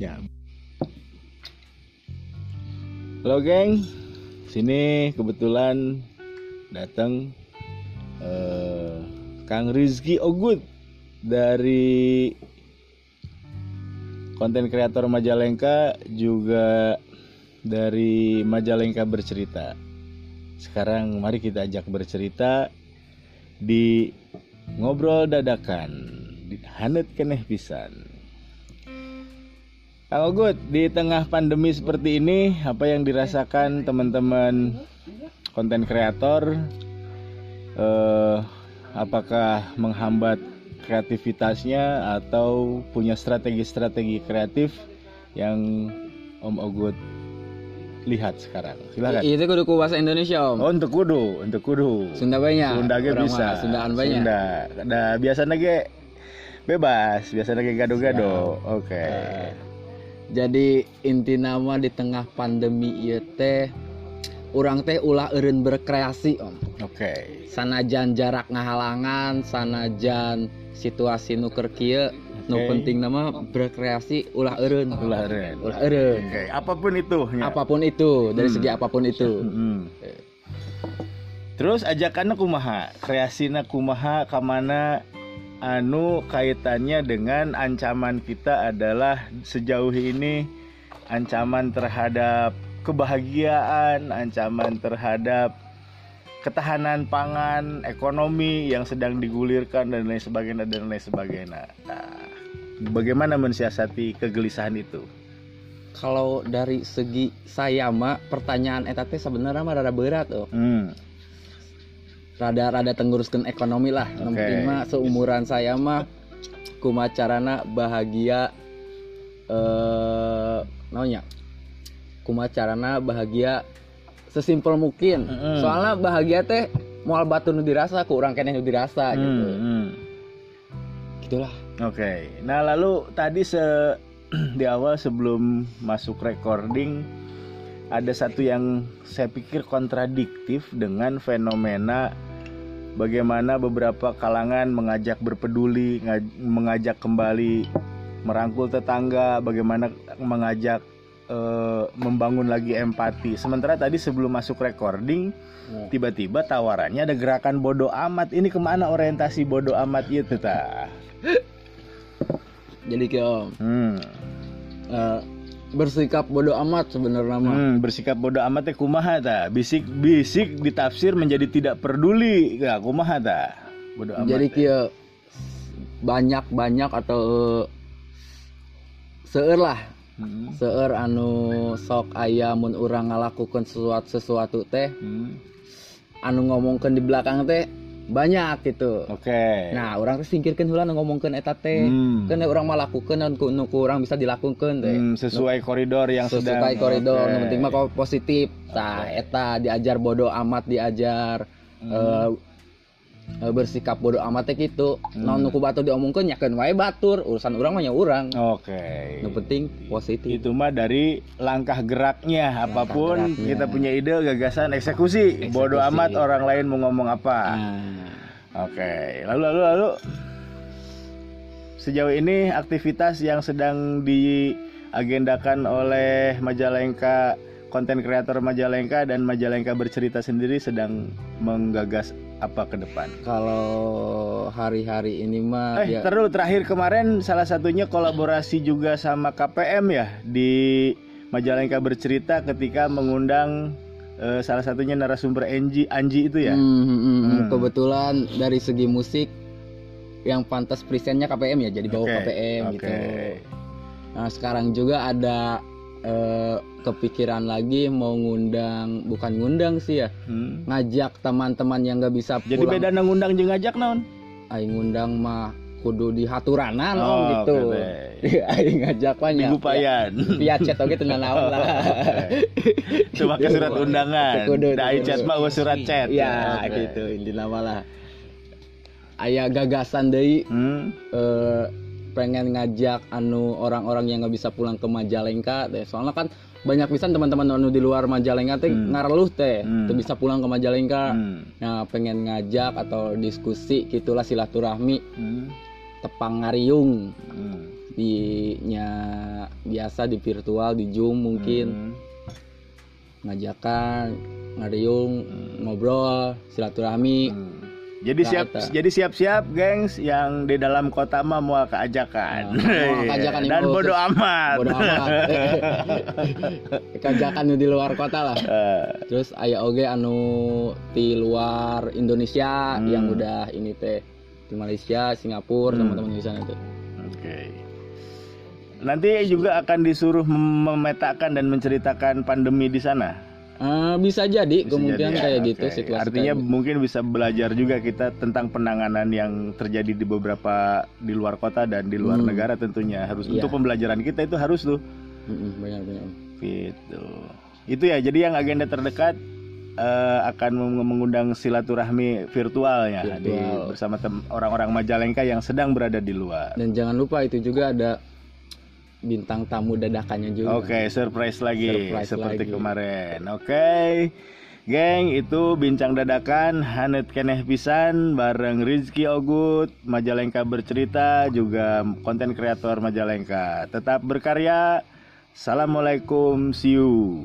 Ya. Halo geng, sini kebetulan datang eh, Kang Rizky Ogut dari konten kreator Majalengka juga dari Majalengka bercerita. Sekarang mari kita ajak bercerita di ngobrol dadakan di Hanet keneh pisan. Kang Ogut, di tengah pandemi seperti ini, apa yang dirasakan teman-teman konten kreator? Eh, apakah menghambat kreativitasnya atau punya strategi-strategi kreatif yang Om Ogut lihat sekarang? Silakan. Itu kudu ku bahasa Indonesia om. Oh, untuk kudu, untuk kudu. Sunda banyak. Sunda ge bisa. Sundaan banyak. Sunda. Nah, biasanya ge bebas, biasanya ge gado-gado. Oke. Jadi inti nama di tengah pandemi ieu teh orang teh ulah eureun berkreasi om. Oke. Sanajan jarak ngahalangan, sanajan situasi nu keur kieu, nu Oke. penting nama berkreasi ulah eureun. Ulah eureun. Ulah eureun. Oke, apa pun itu. ya. Apa pun itu, dari Hmm. segi apa pun itu. Mm. Terus ajakannya kumaha, kreasina kumaha kamana anu kaitannya dengan ancaman kita adalah sejauh ini ancaman terhadap kebahagiaan, ancaman terhadap ketahanan pangan, ekonomi yang sedang digulirkan dan lain sebagainya dan lain sebagainya. Nah, bagaimana mensiasati kegelisahan itu? Kalau dari segi saya mah pertanyaan eta teh sebenarnya mah rada berat oh. Hmm. Rada-rada tengguruskan ekonomi lah. Penting mah seumuran saya mah kumacarana bahagia eh naunya kumacarana bahagia sesimpel mungkin. Mm-mm. soalnya bahagia teh moal batu nu dirasa ku urang keneh nu dirasa gitu. Hmm, hmm. gitulah. Oke, nah lalu tadi se di awal sebelum masuk recording ada satu yang saya pikir kontradiktif dengan fenomena bagaimana beberapa kalangan mengajak berpeduli, ngaj- mengajak kembali merangkul tetangga, bagaimana mengajak eh, membangun lagi empati. Sementara tadi sebelum masuk recording tiba-tiba tawarannya ada gerakan bodoh amat. Ini ke mana orientasi bodoh amat itu ta? jadi kayak om Hmm. eh, bersikap bodoh amat sebenarnya Hmm, bersikap bodoh amat teh kumaha ta? Bisik bisik ditafsir menjadi tidak peduli. Ya, kumaha ta? Bodoh amat. jadi kia banyak banyak atau seueur lah Hmm, seueur anu sok aya mun urang ngalakukeun sesuatu sesuatu teh hmm. anu ngomongkeun di belakang teh banyak gitu. Oke. nah orang teh singkirkeun heula nu ngomongkeun eta teh. Hmm. kan urang mah lakukeun anu ku nu ku urang bisa dilakukeun teh. Hmm, sesuai koridor yang sedang. sesuai koridor yang penting mah positif. Tah eta diajar bodoh amat diajar eh, eh, bersikap bodoh amat teh gitu Hmm. naon nu ku batu diomongkeun nyakeun wae batur urusan urang mah nya urang Oke. nu penting positif Itu mah dari langkah geraknya apa pun geraknya. kita punya ide, gagasan, eksekusi. Eksekusi. Bodoh amat orang lain mau ngomong apa. nah Oke, lalu lalu lalu sejauh ini aktivitas yang sedang diagendakan oleh Majalengka konten kreator Majalengka dan Majalengka bercerita sendiri sedang menggagas apa ke depan? kalau hari-hari ini mah Eh, ya terus terakhir kemarin salah satunya kolaborasi juga sama KPM ya di Majalengka bercerita ketika mengundang eh, salah satunya narasumber Anji Anji itu ya. Hmm, hmm, hmm, hmm. Hmm. kebetulan dari segi musik yang pantas presentnya KPM ya jadi bawa Oke, KPM oke. gitu nah sekarang juga ada eh, kepikiran lagi mau ngundang bukan ngundang sih ya Hmm. ngajak teman-teman yang nggak bisa Jadi pulang beda ngundang jeung ngajak naon? aing ngundang mah kudu di haturanan om Oh, gitu oke, aing ngajak mah nya Digupayan. via chat oge teu naon lah Cuma ke surat undangan. Kudu, Da kudu. chat mah surat chat. ya Oke. gitu intinya mah lah aya gagasan deui Hmm. eh, pengen ngajak anu orang-orang yang nggak bisa pulang ke Majalengka deh soalnya kan banyak pisan teman-teman anu di luar Majalengka teh Hmm. ngareluh teh Hmm. teu bisa pulang ke Majalengka Hmm. nah pengen ngajak atau diskusi gitulah silaturahmi Hmm. tepang ngariung Hmm. sepertinya biasa di virtual di Zoom mungkin Hmm. ngajakan ngariung ngobrol silaturahmi Hmm. Jadi siap jadi siap-siap gengs yang di dalam kota mah mau keajakan. Nah, keajakan Dan impuls. bodo amat. bodo amat kajakan nu di luar kota lah Eh, terus aya oge anu di luar Indonesia Hmm. yang udah ini teh di Malaysia Singapura Hmm. teman-teman di sana tuh Oke. Nanti juga akan disuruh mem- memetakan dan menceritakan pandemi di sana. Eh, bisa jadi Bisa kemungkinan jadi ya, kayak gitu oke. situasi Artinya kayak gitu. mungkin bisa belajar juga kita tentang penanganan yang terjadi di beberapa di luar kota dan di luar Hmm. negara tentunya harus Iya. untuk pembelajaran kita itu harus tuh Mm-mm, benar-benar gitu. Itu ya jadi yang agenda terdekat eh, akan meng- mengundang silaturahmi virtual ya di- Virtual. bersama tem- orang-orang Majalengka yang sedang berada di luar. dan jangan lupa itu juga ada bintang tamu dadakannya juga Oke, surprise lagi Surprise seperti lagi. kemarin. Oke. Geng, itu bincang dadakan Hanet Keneh Pisan bareng Rizky Ogut, Majalengka bercerita juga konten kreator Majalengka. Tetap berkarya. Assalamualaikum, see you.